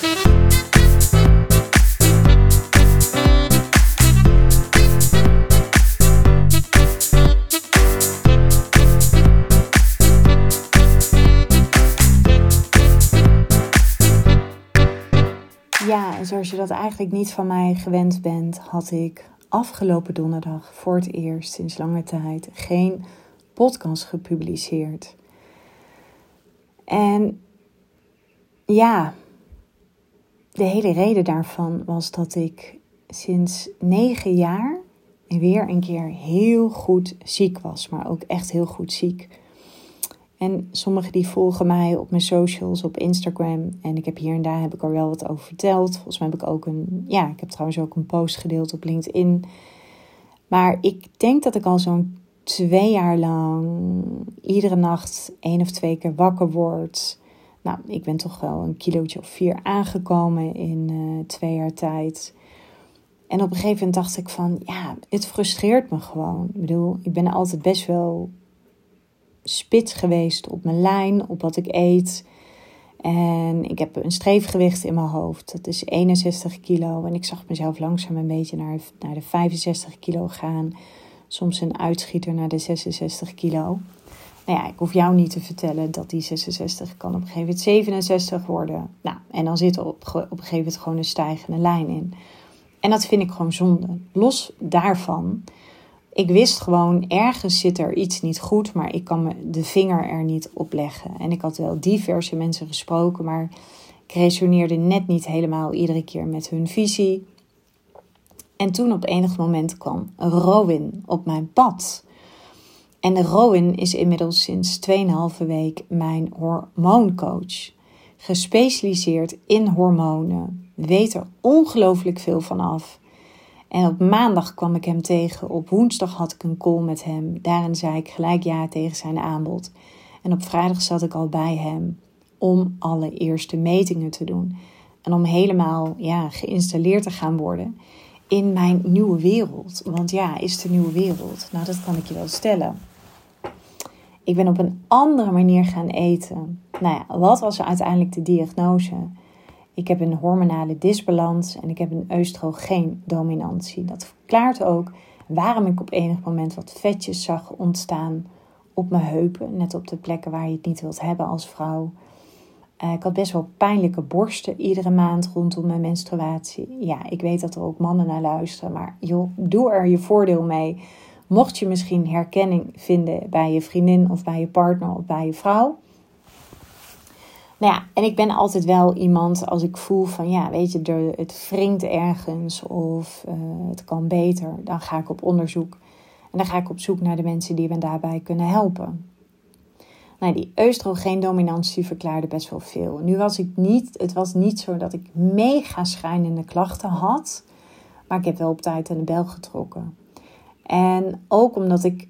Ja, en zoals je dat eigenlijk niet van mij gewend bent, had ik afgelopen donderdag voor het eerst sinds lange tijd geen podcast gepubliceerd. En ja, de hele reden daarvan was dat ik sinds negen jaar weer een keer heel goed ziek was, maar ook echt heel goed ziek. En sommigen die volgen mij op mijn socials, op Instagram. En ik heb hier en daar heb ik er wel wat over verteld. Volgens mij heb ik ook een, ja, ik heb trouwens ook een post gedeeld op LinkedIn. Maar ik denk dat ik al zo'n twee jaar lang iedere nacht één of twee keer wakker word. Nou, ik ben toch wel een kilootje of vier aangekomen in uh, twee jaar tijd. En op een gegeven moment dacht ik van, ja, het frustreert me gewoon. Ik bedoel, ik ben altijd best wel spits geweest op mijn lijn, op wat ik eet. En ik heb een streefgewicht in mijn hoofd. Dat is 61 kilo. En ik zag mezelf langzaam een beetje naar, naar de 65 kilo gaan. Soms een uitschieter naar de 66 kilo. Nou ja, ik hoef jou niet te vertellen dat die 66 kan op een gegeven moment 67 worden. Nou, en dan zit er op, op een gegeven moment gewoon een stijgende lijn in. En dat vind ik gewoon zonde. Los daarvan ik wist gewoon, ergens zit er iets niet goed, maar ik kan me de vinger er niet op leggen. En ik had wel diverse mensen gesproken, maar ik resoneerde net niet helemaal iedere keer met hun visie. En toen op enig moment kwam Rowan op mijn pad. En Rowan is inmiddels sinds 2,5 week mijn hormooncoach. Gespecialiseerd in hormonen. Weet er ongelooflijk veel van af. En op maandag kwam ik hem tegen. Op woensdag had ik een call met hem. Daarin zei ik gelijk ja tegen zijn aanbod. En op vrijdag zat ik al bij hem om alle eerste metingen te doen. En om helemaal ja, geïnstalleerd te gaan worden in mijn nieuwe wereld. Want ja, is een nieuwe wereld? Nou, dat kan ik je wel stellen. Ik ben op een andere manier gaan eten. Nou ja, wat was uiteindelijk de diagnose? Ik heb een hormonale disbalans en ik heb een oestrogeendominantie. Dat verklaart ook waarom ik op enig moment wat vetjes zag ontstaan op mijn heupen. Net op de plekken waar je het niet wilt hebben als vrouw. Uh, ik had best wel pijnlijke borsten iedere maand rondom mijn menstruatie. Ja, ik weet dat er ook mannen naar luisteren, maar joh, doe er je voordeel mee. Mocht je misschien herkenning vinden bij je vriendin of bij je partner of bij je vrouw, nou ja, en ik ben altijd wel iemand als ik voel van ja, weet je, het wringt ergens of uh, het kan beter, dan ga ik op onderzoek. En dan ga ik op zoek naar de mensen die me daarbij kunnen helpen. Nou, die oestrogeendominantie verklaarde best wel veel. Nu was ik niet, het was niet zo dat ik mega schrijnende klachten had, maar ik heb wel op tijd aan de bel getrokken. En ook omdat ik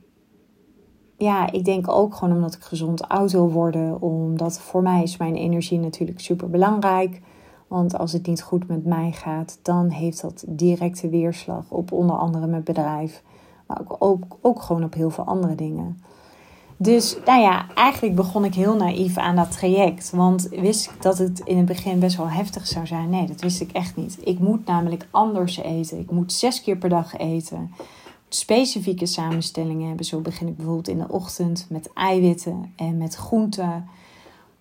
ja, ik denk ook gewoon omdat ik gezond oud wil worden. Omdat voor mij is mijn energie natuurlijk super belangrijk. Want als het niet goed met mij gaat, dan heeft dat directe weerslag op onder andere mijn bedrijf. Maar ook, ook, gewoon op heel veel andere dingen. Dus nou ja, eigenlijk begon ik heel naïef aan dat traject. Want wist ik dat het in het begin best wel heftig zou zijn? Nee, dat wist ik echt niet. Ik moet namelijk anders eten. Ik moet zes keer per dag eten specifieke samenstellingen hebben. Zo begin ik bijvoorbeeld in de ochtend met eiwitten en met groenten.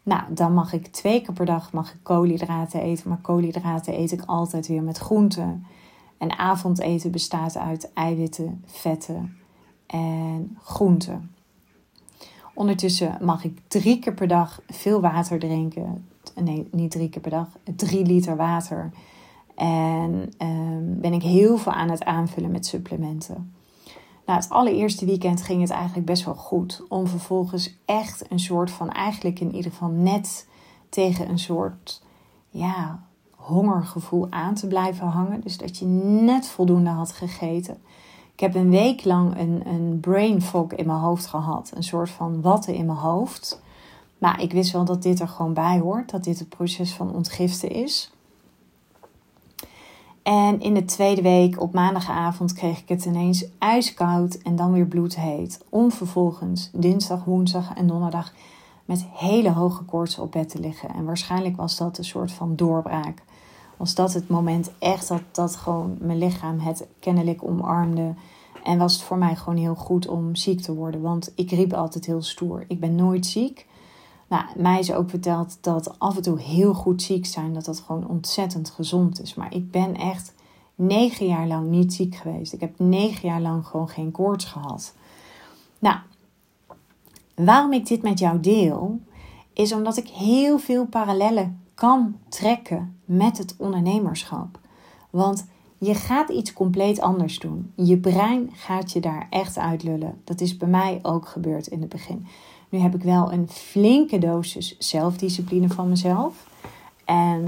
Nou, dan mag ik twee keer per dag mag ik koolhydraten eten. Maar koolhydraten eet ik altijd weer met groenten. En avondeten bestaat uit eiwitten, vetten en groenten. Ondertussen mag ik drie keer per dag veel water drinken. Nee, niet drie keer per dag, drie liter water. En um, ben ik heel veel aan het aanvullen met supplementen. Nou, het allereerste weekend ging het eigenlijk best wel goed. Om vervolgens echt een soort van, eigenlijk in ieder geval net tegen een soort, ja, hongergevoel aan te blijven hangen. Dus dat je net voldoende had gegeten. Ik heb een week lang een, een brain fog in mijn hoofd gehad. Een soort van watten in mijn hoofd. Maar ik wist wel dat dit er gewoon bij hoort. Dat dit het proces van ontgiften is. En in de tweede week op maandagavond kreeg ik het ineens ijskoud en dan weer bloedheet. Om vervolgens dinsdag, woensdag en donderdag met hele hoge koorts op bed te liggen. En waarschijnlijk was dat een soort van doorbraak. Was dat het moment echt dat, dat gewoon mijn lichaam het kennelijk omarmde. En was het voor mij gewoon heel goed om ziek te worden. Want ik riep altijd heel stoer. Ik ben nooit ziek. Nou, mij is ook verteld dat af en toe heel goed ziek zijn, dat dat gewoon ontzettend gezond is. Maar ik ben echt negen jaar lang niet ziek geweest. Ik heb negen jaar lang gewoon geen koorts gehad. Nou, waarom ik dit met jou deel, is omdat ik heel veel parallellen kan trekken met het ondernemerschap. Want je gaat iets compleet anders doen. Je brein gaat je daar echt uitlullen. Dat is bij mij ook gebeurd in het begin. Nu heb ik wel een flinke dosis zelfdiscipline van mezelf. En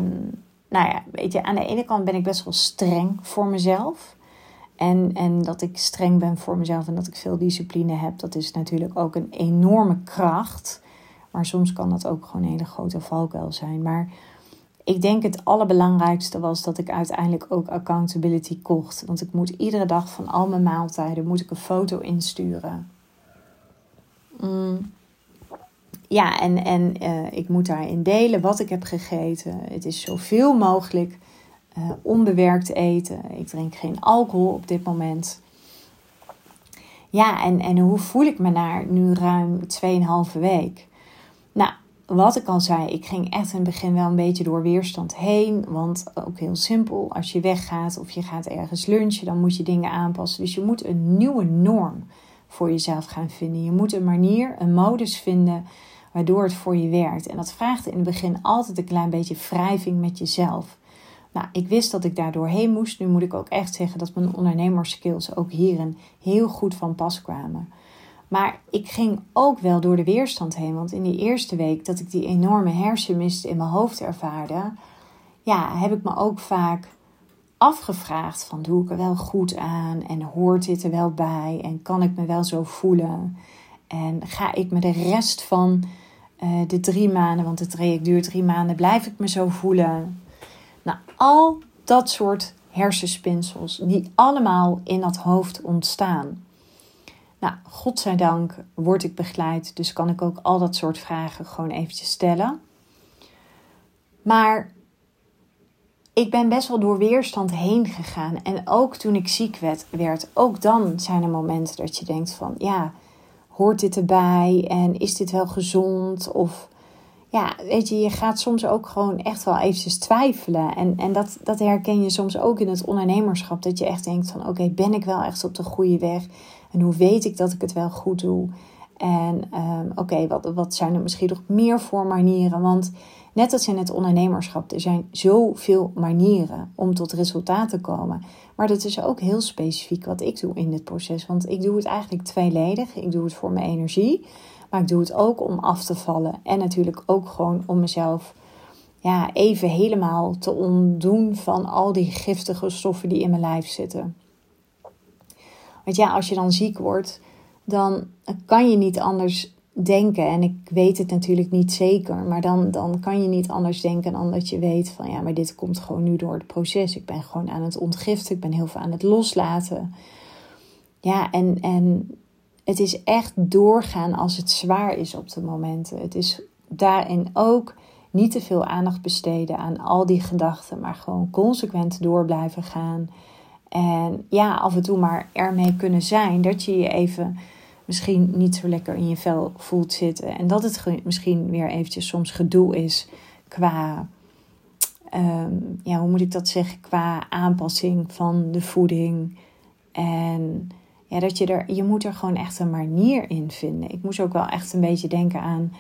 nou ja, weet je, aan de ene kant ben ik best wel streng voor mezelf. En, en dat ik streng ben voor mezelf en dat ik veel discipline heb, dat is natuurlijk ook een enorme kracht. Maar soms kan dat ook gewoon een hele grote valkuil zijn. Maar ik denk het allerbelangrijkste was dat ik uiteindelijk ook accountability kocht. Want ik moet iedere dag van al mijn maaltijden moet ik een foto insturen. Mm. Ja, en, en uh, ik moet daarin delen wat ik heb gegeten. Het is zoveel mogelijk uh, onbewerkt eten. Ik drink geen alcohol op dit moment. Ja, en, en hoe voel ik me naar nu ruim 2,5 week? Nou, wat ik al zei, ik ging echt in het begin wel een beetje door weerstand heen. Want ook heel simpel, als je weggaat of je gaat ergens lunchen, dan moet je dingen aanpassen. Dus je moet een nieuwe norm voor jezelf gaan vinden. Je moet een manier, een modus vinden waardoor het voor je werkt. En dat vraagt in het begin altijd een klein beetje wrijving met jezelf. Nou, ik wist dat ik daar doorheen moest. Nu moet ik ook echt zeggen dat mijn ondernemerskills ook hierin heel goed van pas kwamen. Maar ik ging ook wel door de weerstand heen. Want in die eerste week dat ik die enorme hersenmist in mijn hoofd ervaarde, ja, heb ik me ook vaak afgevraagd van doe ik er wel goed aan en hoort dit er wel bij en kan ik me wel zo voelen en ga ik me de rest van uh, de drie maanden, want het traject duurt drie maanden, blijf ik me zo voelen. Nou, al dat soort hersenspinsels die allemaal in dat hoofd ontstaan. Nou, godzijdank word ik begeleid, dus kan ik ook al dat soort vragen gewoon eventjes stellen. Maar ik ben best wel door weerstand heen gegaan. En ook toen ik ziek werd, werd, ook dan zijn er momenten dat je denkt van, ja, hoort dit erbij en is dit wel gezond? Of ja, weet je, je gaat soms ook gewoon echt wel eventjes twijfelen. En, en dat, dat herken je soms ook in het ondernemerschap. Dat je echt denkt van oké, ben ik wel echt op de goede weg? En hoe weet ik dat ik het wel goed doe? En um, oké, wat, wat zijn er misschien nog meer voor manieren? Want net als in het ondernemerschap, er zijn zoveel manieren om tot resultaat te komen. Maar dat is ook heel specifiek wat ik doe in dit proces. Want ik doe het eigenlijk tweeledig. Ik doe het voor mijn energie, maar ik doe het ook om af te vallen. En natuurlijk ook gewoon om mezelf ja, even helemaal te ontdoen van al die giftige stoffen die in mijn lijf zitten. Want ja, als je dan ziek wordt, dan kan je niet anders denken. En ik weet het natuurlijk niet zeker, maar dan, dan kan je niet anders denken dan dat je weet van ja, maar dit komt gewoon nu door het proces. Ik ben gewoon aan het ontgiften, ik ben heel veel aan het loslaten. Ja, en, en het is echt doorgaan als het zwaar is op de momenten. Het is daarin ook niet te veel aandacht besteden aan al die gedachten, maar gewoon consequent door blijven gaan. En ja, af en toe maar ermee kunnen zijn dat je je even misschien niet zo lekker in je vel voelt zitten. En dat het misschien weer eventjes soms gedoe is qua, ehm, ja, hoe moet ik dat zeggen, qua aanpassing van de voeding. En ja, dat je er, je moet er gewoon echt een manier in vinden. Ik moest ook wel echt een beetje denken aan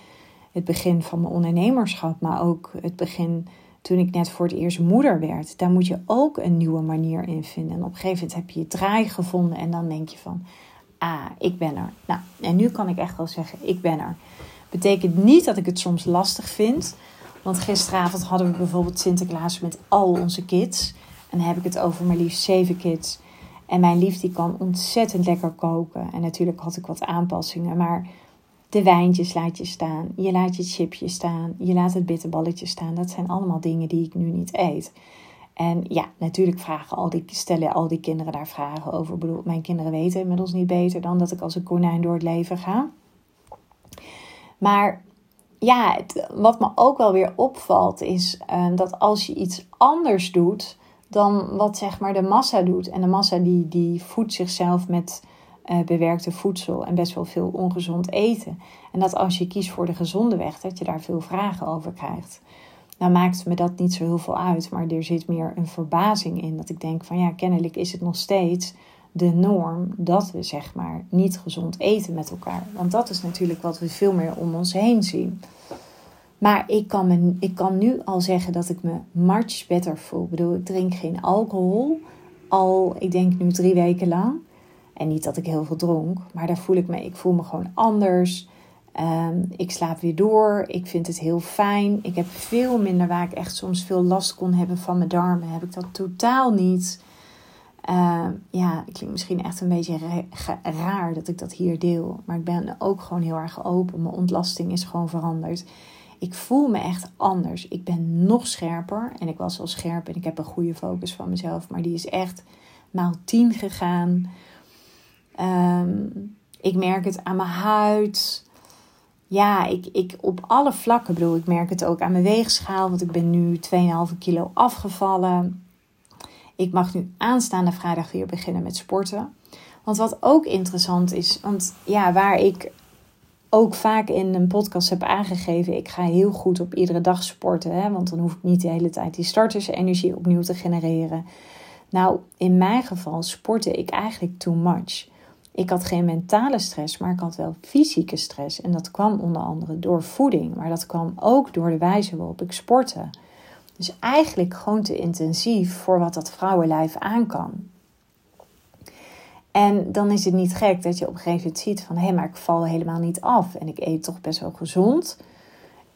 het begin van mijn ondernemerschap, maar ook het begin toen ik net voor het eerst moeder werd. Daar moet je ook een nieuwe manier in vinden. En op een gegeven moment heb je je draai gevonden en dan denk je van, ah, ik ben er. Nou, en nu kan ik echt wel zeggen, ik ben er. Betekent niet dat ik het soms lastig vind. Want gisteravond hadden we bijvoorbeeld Sinterklaas met al onze kids. En dan heb ik het over maar liefst zeven kids. En mijn lief die kan ontzettend lekker koken. En natuurlijk had ik wat aanpassingen. Maar de wijntjes laat je staan. Je laat je chipje staan. Je laat het bitterballetje staan. Dat zijn allemaal dingen die ik nu niet eet. En ja, natuurlijk vragen al die, stellen al die kinderen daar vragen over. Ik bedoel, mijn kinderen weten inmiddels niet beter dan dat ik als een konijn door het leven ga. Maar ja, wat me ook wel weer opvalt is uh, dat als je iets anders doet dan wat zeg maar de massa doet. En de massa die, die voedt zichzelf met uh, bewerkte voedsel en best wel veel ongezond eten. En dat als je kiest voor de gezonde weg, dat je daar veel vragen over krijgt. Nou maakt me dat niet zo heel veel uit, maar er zit meer een verbazing in. Dat ik denk van ja, kennelijk is het nog steeds de norm dat we zeg maar niet gezond eten met elkaar. Want dat is natuurlijk wat we veel meer om ons heen zien. Maar ik kan, me, ik kan nu al zeggen dat ik me much better voel. Ik bedoel, ik drink geen alcohol al, ik denk nu drie weken lang. En niet dat ik heel veel dronk, maar daar voel ik me, ik voel me gewoon anders. Um, ik slaap weer door. Ik vind het heel fijn. Ik heb veel minder waar ik echt soms veel last kon hebben van mijn darmen. Heb ik dat totaal niet. Uh, ja, ik klinkt misschien echt een beetje raar dat ik dat hier deel. Maar ik ben ook gewoon heel erg open. Mijn ontlasting is gewoon veranderd. Ik voel me echt anders. Ik ben nog scherper. En ik was al scherp en ik heb een goede focus van mezelf. Maar die is echt maal tien gegaan. Um, ik merk het aan mijn huid. Ja, ik, ik op alle vlakken bedoel. Ik merk het ook aan mijn weegschaal. Want ik ben nu 2,5 kilo afgevallen. Ik mag nu aanstaande vrijdag weer beginnen met sporten. Want wat ook interessant is, want ja, waar ik ook vaak in een podcast heb aangegeven, ik ga heel goed op iedere dag sporten. Hè, want dan hoef ik niet de hele tijd die startersenergie opnieuw te genereren. Nou, in mijn geval sportte ik eigenlijk too much. Ik had geen mentale stress, maar ik had wel fysieke stress. En dat kwam onder andere door voeding, maar dat kwam ook door de wijze waarop ik sportte. Dus eigenlijk gewoon te intensief voor wat dat vrouwenlijf aan kan. En dan is het niet gek dat je op een gegeven moment ziet van hé, maar ik val helemaal niet af en ik eet toch best wel gezond.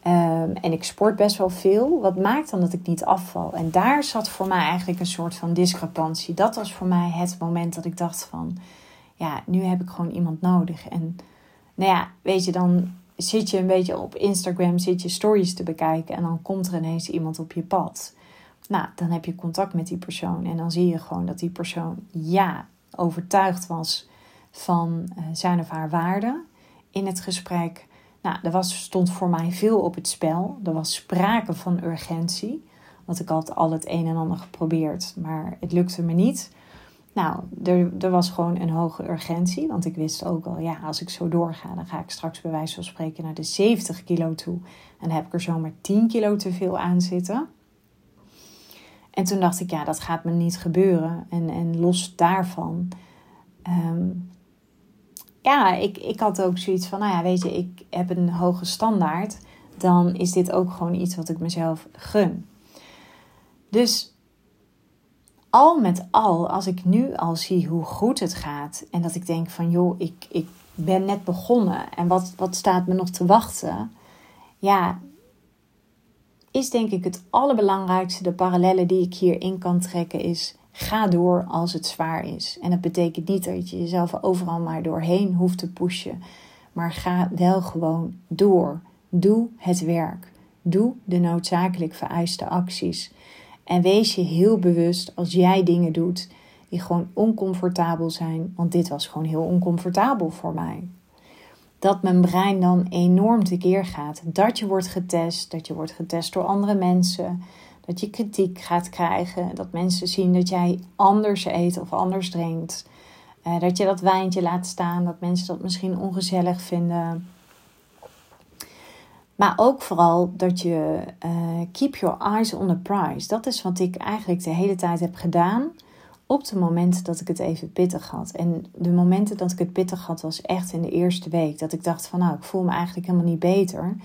Um, en ik sport best wel veel. Wat maakt dan dat ik niet afval? En daar zat voor mij eigenlijk een soort van discrepantie. Dat was voor mij het moment dat ik dacht van ja, nu heb ik gewoon iemand nodig. En nou ja, weet je, dan zit je een beetje op Instagram, zit je stories te bekijken en dan komt er ineens iemand op je pad. Nou, dan heb je contact met die persoon en dan zie je gewoon dat die persoon ja overtuigd was van uh, zijn of haar waarde in het gesprek. Nou, er was, stond voor mij veel op het spel. Er was sprake van urgentie. Want ik had al het een en ander geprobeerd, maar het lukte me niet. Nou, er, er was gewoon een hoge urgentie. Want ik wist ook al, ja, als ik zo doorga, dan ga ik straks bij wijze van spreken naar de 70 kilo toe. En heb ik er zomaar 10 kilo te veel aan zitten. En toen dacht ik, ja, dat gaat me niet gebeuren. En, en los daarvan. Ehm, ja, ik, ik had ook zoiets van, nou ja, weet je, ik heb een hoge standaard. Dan is dit ook gewoon iets wat ik mezelf gun. Dus al met al, als ik nu al zie hoe goed het gaat en dat ik denk van joh, ik, ik ben net begonnen en wat, wat staat me nog te wachten? Ja, is denk ik het allerbelangrijkste, de parallellen die ik hierin kan trekken, is ga door als het zwaar is. En dat betekent niet dat je jezelf overal maar doorheen hoeft te pushen, maar ga wel gewoon door. Doe het werk. Doe de noodzakelijk vereiste acties. En wees je heel bewust als jij dingen doet die gewoon oncomfortabel zijn. Want dit was gewoon heel oncomfortabel voor mij. Dat mijn brein dan enorm tekeer gaat. Dat je wordt getest. Dat je wordt getest door andere mensen. Dat je kritiek gaat krijgen. Dat mensen zien dat jij anders eet of anders drinkt. Uh, dat je dat wijntje laat staan. Dat mensen dat misschien ongezellig vinden. Maar ook vooral dat je uh, keep your eyes on the prize. Dat is wat ik eigenlijk de hele tijd heb gedaan. Op de momenten dat ik het even pittig had. En de momenten dat ik het pittig had, was echt in de eerste week. Dat ik dacht van nou, ik voel me eigenlijk helemaal niet beter.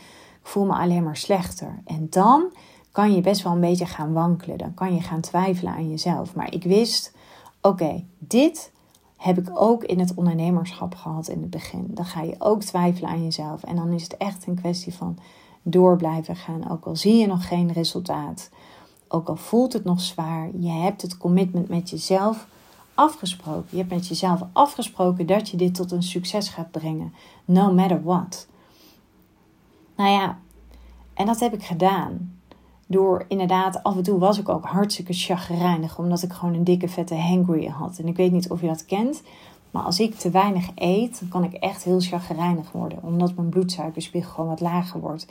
Ik voel me alleen maar slechter. En dan kan je best wel een beetje gaan wankelen. Dan kan je gaan twijfelen aan jezelf. Maar ik wist, oké, dit heb ik ook in het ondernemerschap gehad in het begin. Dan ga je ook twijfelen aan jezelf. En dan is het echt een kwestie van door blijven gaan. Ook al zie je nog geen resultaat. Ook al voelt het nog zwaar. Je hebt het commitment met jezelf afgesproken. Je hebt met jezelf afgesproken dat je dit tot een succes gaat brengen. No matter what. Nou ja, en dat heb ik gedaan. Door inderdaad, af en toe was ik ook hartstikke chagrijnig. Omdat ik gewoon een dikke vette hangry had. En ik weet niet of je dat kent. Maar als ik te weinig eet, dan kan ik echt heel chagrijnig worden. Omdat mijn bloedsuikerspiegel gewoon wat lager wordt.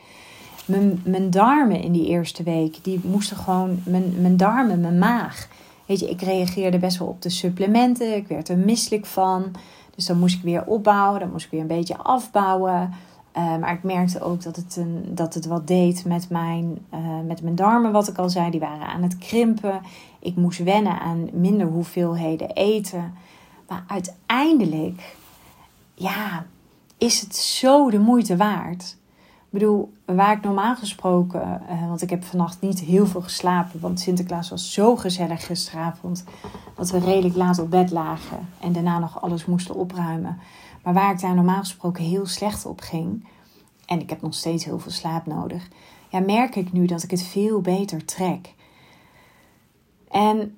Mijn, darmen in die eerste week, die moesten gewoon... Mijn, darmen, mijn maag. Weet je, ik reageerde best wel op de supplementen. Ik werd er misselijk van. Dus dan moest ik weer opbouwen. Dan moest ik weer een beetje afbouwen. Uh, maar ik merkte ook dat het, een, dat het wat deed met mijn, uh, met mijn darmen, wat ik al zei. Die waren aan het krimpen. Ik moest wennen aan minder hoeveelheden eten. Maar uiteindelijk, ja, is het zo de moeite waard. Ik bedoel, waar ik normaal gesproken, uh, want ik heb vannacht niet heel veel geslapen, want Sinterklaas was zo gezellig gisteravond dat we redelijk laat op bed lagen en daarna nog alles moesten opruimen. Maar waar ik daar normaal gesproken heel slecht op ging, en ik heb nog steeds heel veel slaap nodig, ja, merk ik nu dat ik het veel beter trek. En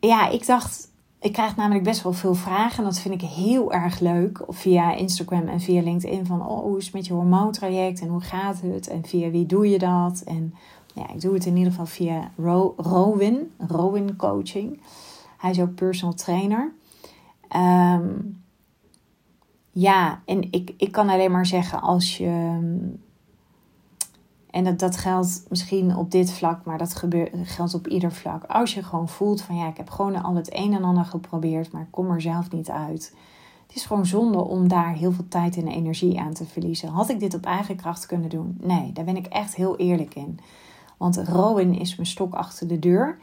ja, ik dacht, ik krijg namelijk best wel veel vragen. En dat vind ik heel erg leuk. Via Instagram en via LinkedIn. Van oh, hoe is het met je hormoontraject? En hoe gaat het? En via wie doe je dat? En ja, ik doe het in ieder geval via Ro Rowin. Rowin Coaching. Hij is ook personal trainer. Um, ja, en ik, ik kan alleen maar zeggen als je. En dat, dat geldt misschien op dit vlak, maar dat gebeurt, geldt op ieder vlak. Als je gewoon voelt van ja, ik heb gewoon al het een en ander geprobeerd, maar ik kom er zelf niet uit. Het is gewoon zonde om daar heel veel tijd en energie aan te verliezen. Had ik dit op eigen kracht kunnen doen? Nee, daar ben ik echt heel eerlijk in. Want Rowan is mijn stok achter de deur.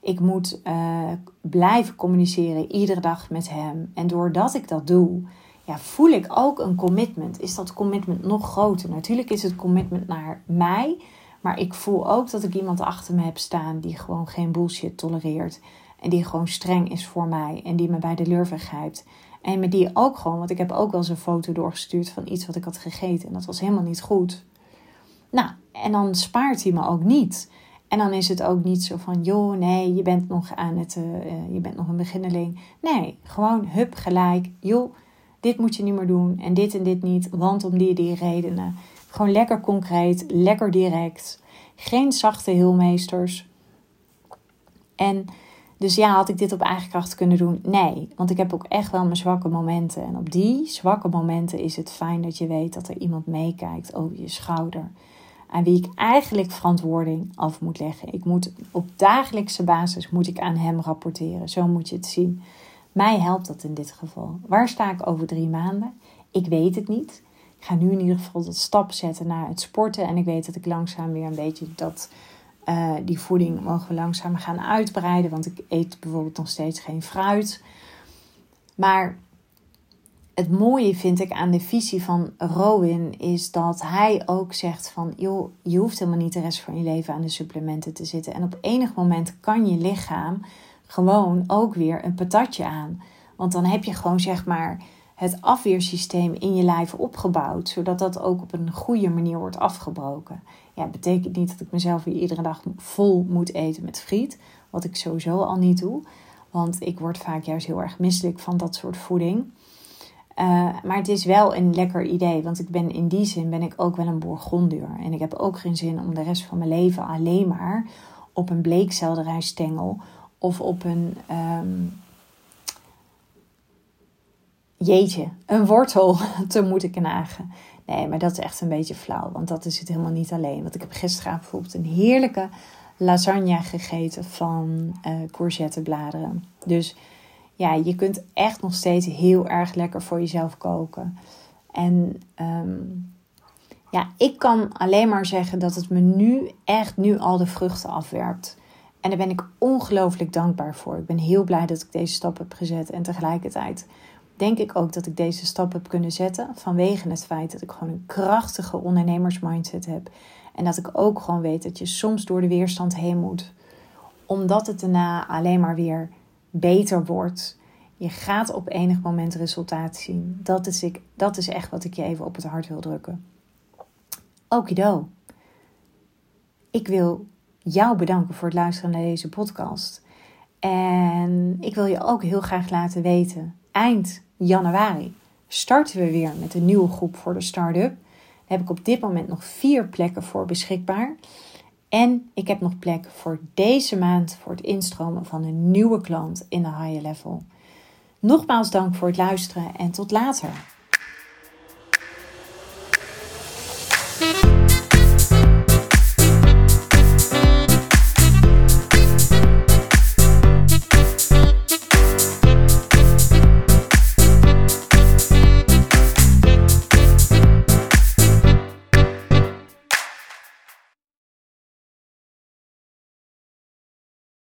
Ik moet uh, blijven communiceren iedere dag met hem. En doordat ik dat doe, ja, voel ik ook een commitment. Is dat commitment nog groter? Natuurlijk is het commitment naar mij. Maar ik voel ook dat ik iemand achter me heb staan die gewoon geen bullshit tolereert. En die gewoon streng is voor mij. En die me bij de lurven grijpt. En met die ook gewoon, want ik heb ook wel eens een foto doorgestuurd van iets wat ik had gegeten. En dat was helemaal niet goed. Nou, en dan spaart hij me ook niet. En dan is het ook niet zo van, joh, nee, je bent nog aan het, uh, je bent nog een beginneling. Nee, gewoon hup, gelijk, joh dit moet je niet meer doen en dit en dit niet, want om die die redenen. Gewoon lekker concreet, lekker direct. Geen zachte heelmeesters. En dus ja, had ik dit op eigen kracht kunnen doen? Nee, want ik heb ook echt wel mijn zwakke momenten. En op die zwakke momenten is het fijn dat je weet dat er iemand meekijkt over je schouder. Aan wie ik eigenlijk verantwoording af moet leggen. Ik moet op dagelijkse basis moet ik aan hem rapporteren. Zo moet je het zien. Mij helpt dat in dit geval. Waar sta ik over drie maanden? Ik weet het niet. Ik ga nu in ieder geval dat stap zetten naar het sporten. En ik weet dat ik langzaam weer een beetje dat, uh, die voeding mogen langzaam gaan uitbreiden. Want ik eet bijvoorbeeld nog steeds geen fruit. Maar het mooie vind ik aan de visie van Rowan is dat hij ook zegt van joh, je hoeft helemaal niet de rest van je leven aan de supplementen te zitten. En op enig moment kan je lichaam gewoon ook weer een patatje aan. Want dan heb je gewoon zeg maar het afweersysteem in je lijf opgebouwd, zodat dat ook op een goede manier wordt afgebroken. Ja, betekent niet dat ik mezelf weer iedere dag vol moet eten met friet, wat ik sowieso al niet doe, want ik word vaak juist heel erg misselijk van dat soort voeding. Uh, maar het is wel een lekker idee, want ik ben in die zin ben ik ook wel een bourgondier. En ik heb ook geen zin om de rest van mijn leven alleen maar op een bleekselderijstengel of op een um, jeetje, een wortel te moeten knagen. Nee, maar dat is echt een beetje flauw, want dat is het helemaal niet alleen. Want ik heb gisteravond bijvoorbeeld een heerlijke lasagne gegeten van uh, courgettebladeren. Dus ja, je kunt echt nog steeds heel erg lekker voor jezelf koken. En um, ja, ik kan alleen maar zeggen dat het me nu echt nu al de vruchten afwerpt. En daar ben ik ongelooflijk dankbaar voor. Ik ben heel blij dat ik deze stap heb gezet. En tegelijkertijd denk ik ook dat ik deze stap heb kunnen zetten. Vanwege het feit dat ik gewoon een krachtige ondernemersmindset heb. En dat ik ook gewoon weet dat je soms door de weerstand heen moet. Omdat het daarna alleen maar weer beter wordt. Je gaat op enig moment resultaat zien. Dat is, ik, dat is echt wat ik je even op het hart wil drukken. Okido. Ik wil jou bedanken voor het luisteren naar deze podcast. En ik wil je ook heel graag laten weten, eind januari starten we weer met een nieuwe groep voor de start-up. Daar heb ik op dit moment nog vier plekken voor beschikbaar. En ik heb nog plek voor deze maand voor het instromen van een nieuwe klant in de high level. Nogmaals dank voor het luisteren en tot later.